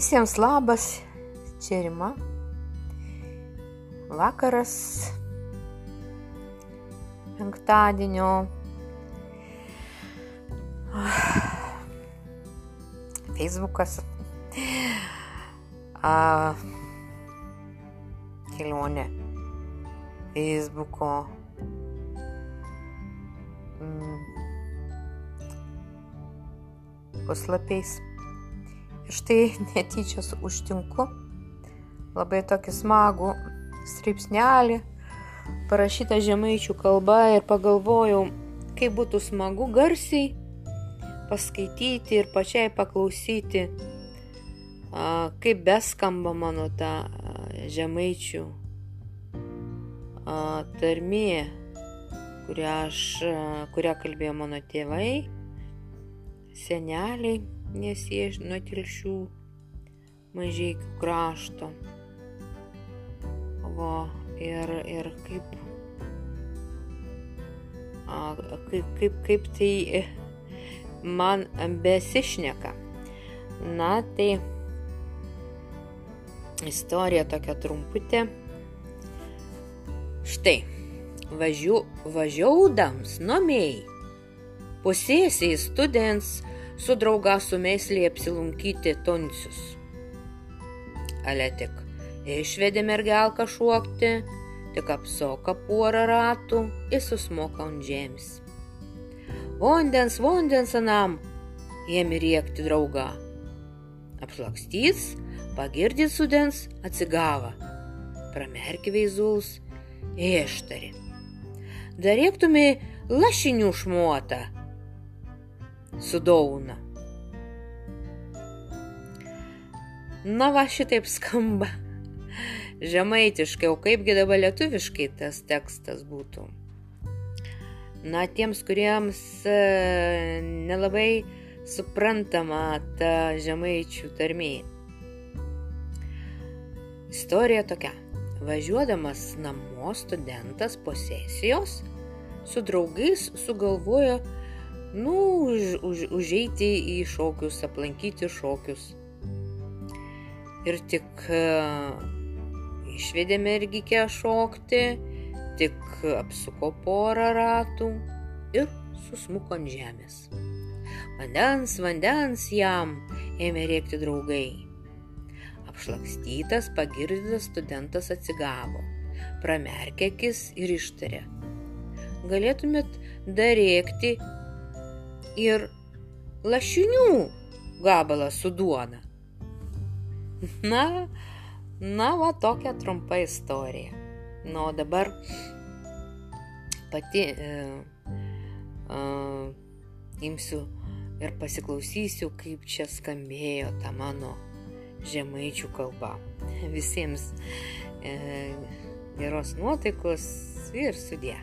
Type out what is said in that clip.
Visiems labas, čia Rima. Vakaras penktadienio. Facebookas. A, kelionė. Facebooko. Mm, puslapiais. Štai netyčia užtinku. Labai tokį smagų straipsnelį, parašytą žemaičių kalba ir pagalvojau, kaip būtų smagu garsiai paskaityti ir pačiai paklausyti, kaip beskamba mano ta žemaičių tarmė, kurią, aš, kurią kalbėjo mano tėvai, seneliai nes jie nuo tilšių mažiekių krašto. O ir, ir kaip, a, kaip, kaip, kaip tai man besišneka. Na tai istorija tokia trumputė. Štai, važiu, važiaudams nomėjai, pusėsiai students su drauga sumeislį apsilankyti toncius. Ale tik išvedė mergelką šuokti, tik apsoka porą ratų ir susmoka ant žemės. Vandens, vandens anam, ėmė riekti draugą. Apšlakstys, pagirdys sudens, atsigava. Pramerkė veizuls, ištari. Darėktumai lašinių šmuotą, sudauna. Na va šitaip skamba. Žemaitiškai, o kaipgi dabar lietuviškai tas tekstas būtų. Na, tiems, kuriems e, nelabai suprantama ta žemaičių tarmė. Istorija tokia. Važiuodamas namo studentas po sesijos su draugais sugalvojo nu, už, už, užeiti į šokius, aplankyti šokius. Ir tik uh, išvedė mergikę šokti, tik apsuko porą ratų ir susmuko ant žemės. Vandens, vandens jam ėmė rėkti draugai. Apšlakstytas, pagirdytas studentas atsigavo, pramerkė akis ir ištarė. Galėtumėt dar rėkti ir lašinių gabalą su duona. Na, na, va tokia trumpa istorija. Na, o dabar pati e, e, imsiu ir pasiklausysiu, kaip čia skambėjo ta mano žemaičių kalba. Visiems e, geros nuotaikos ir sudė.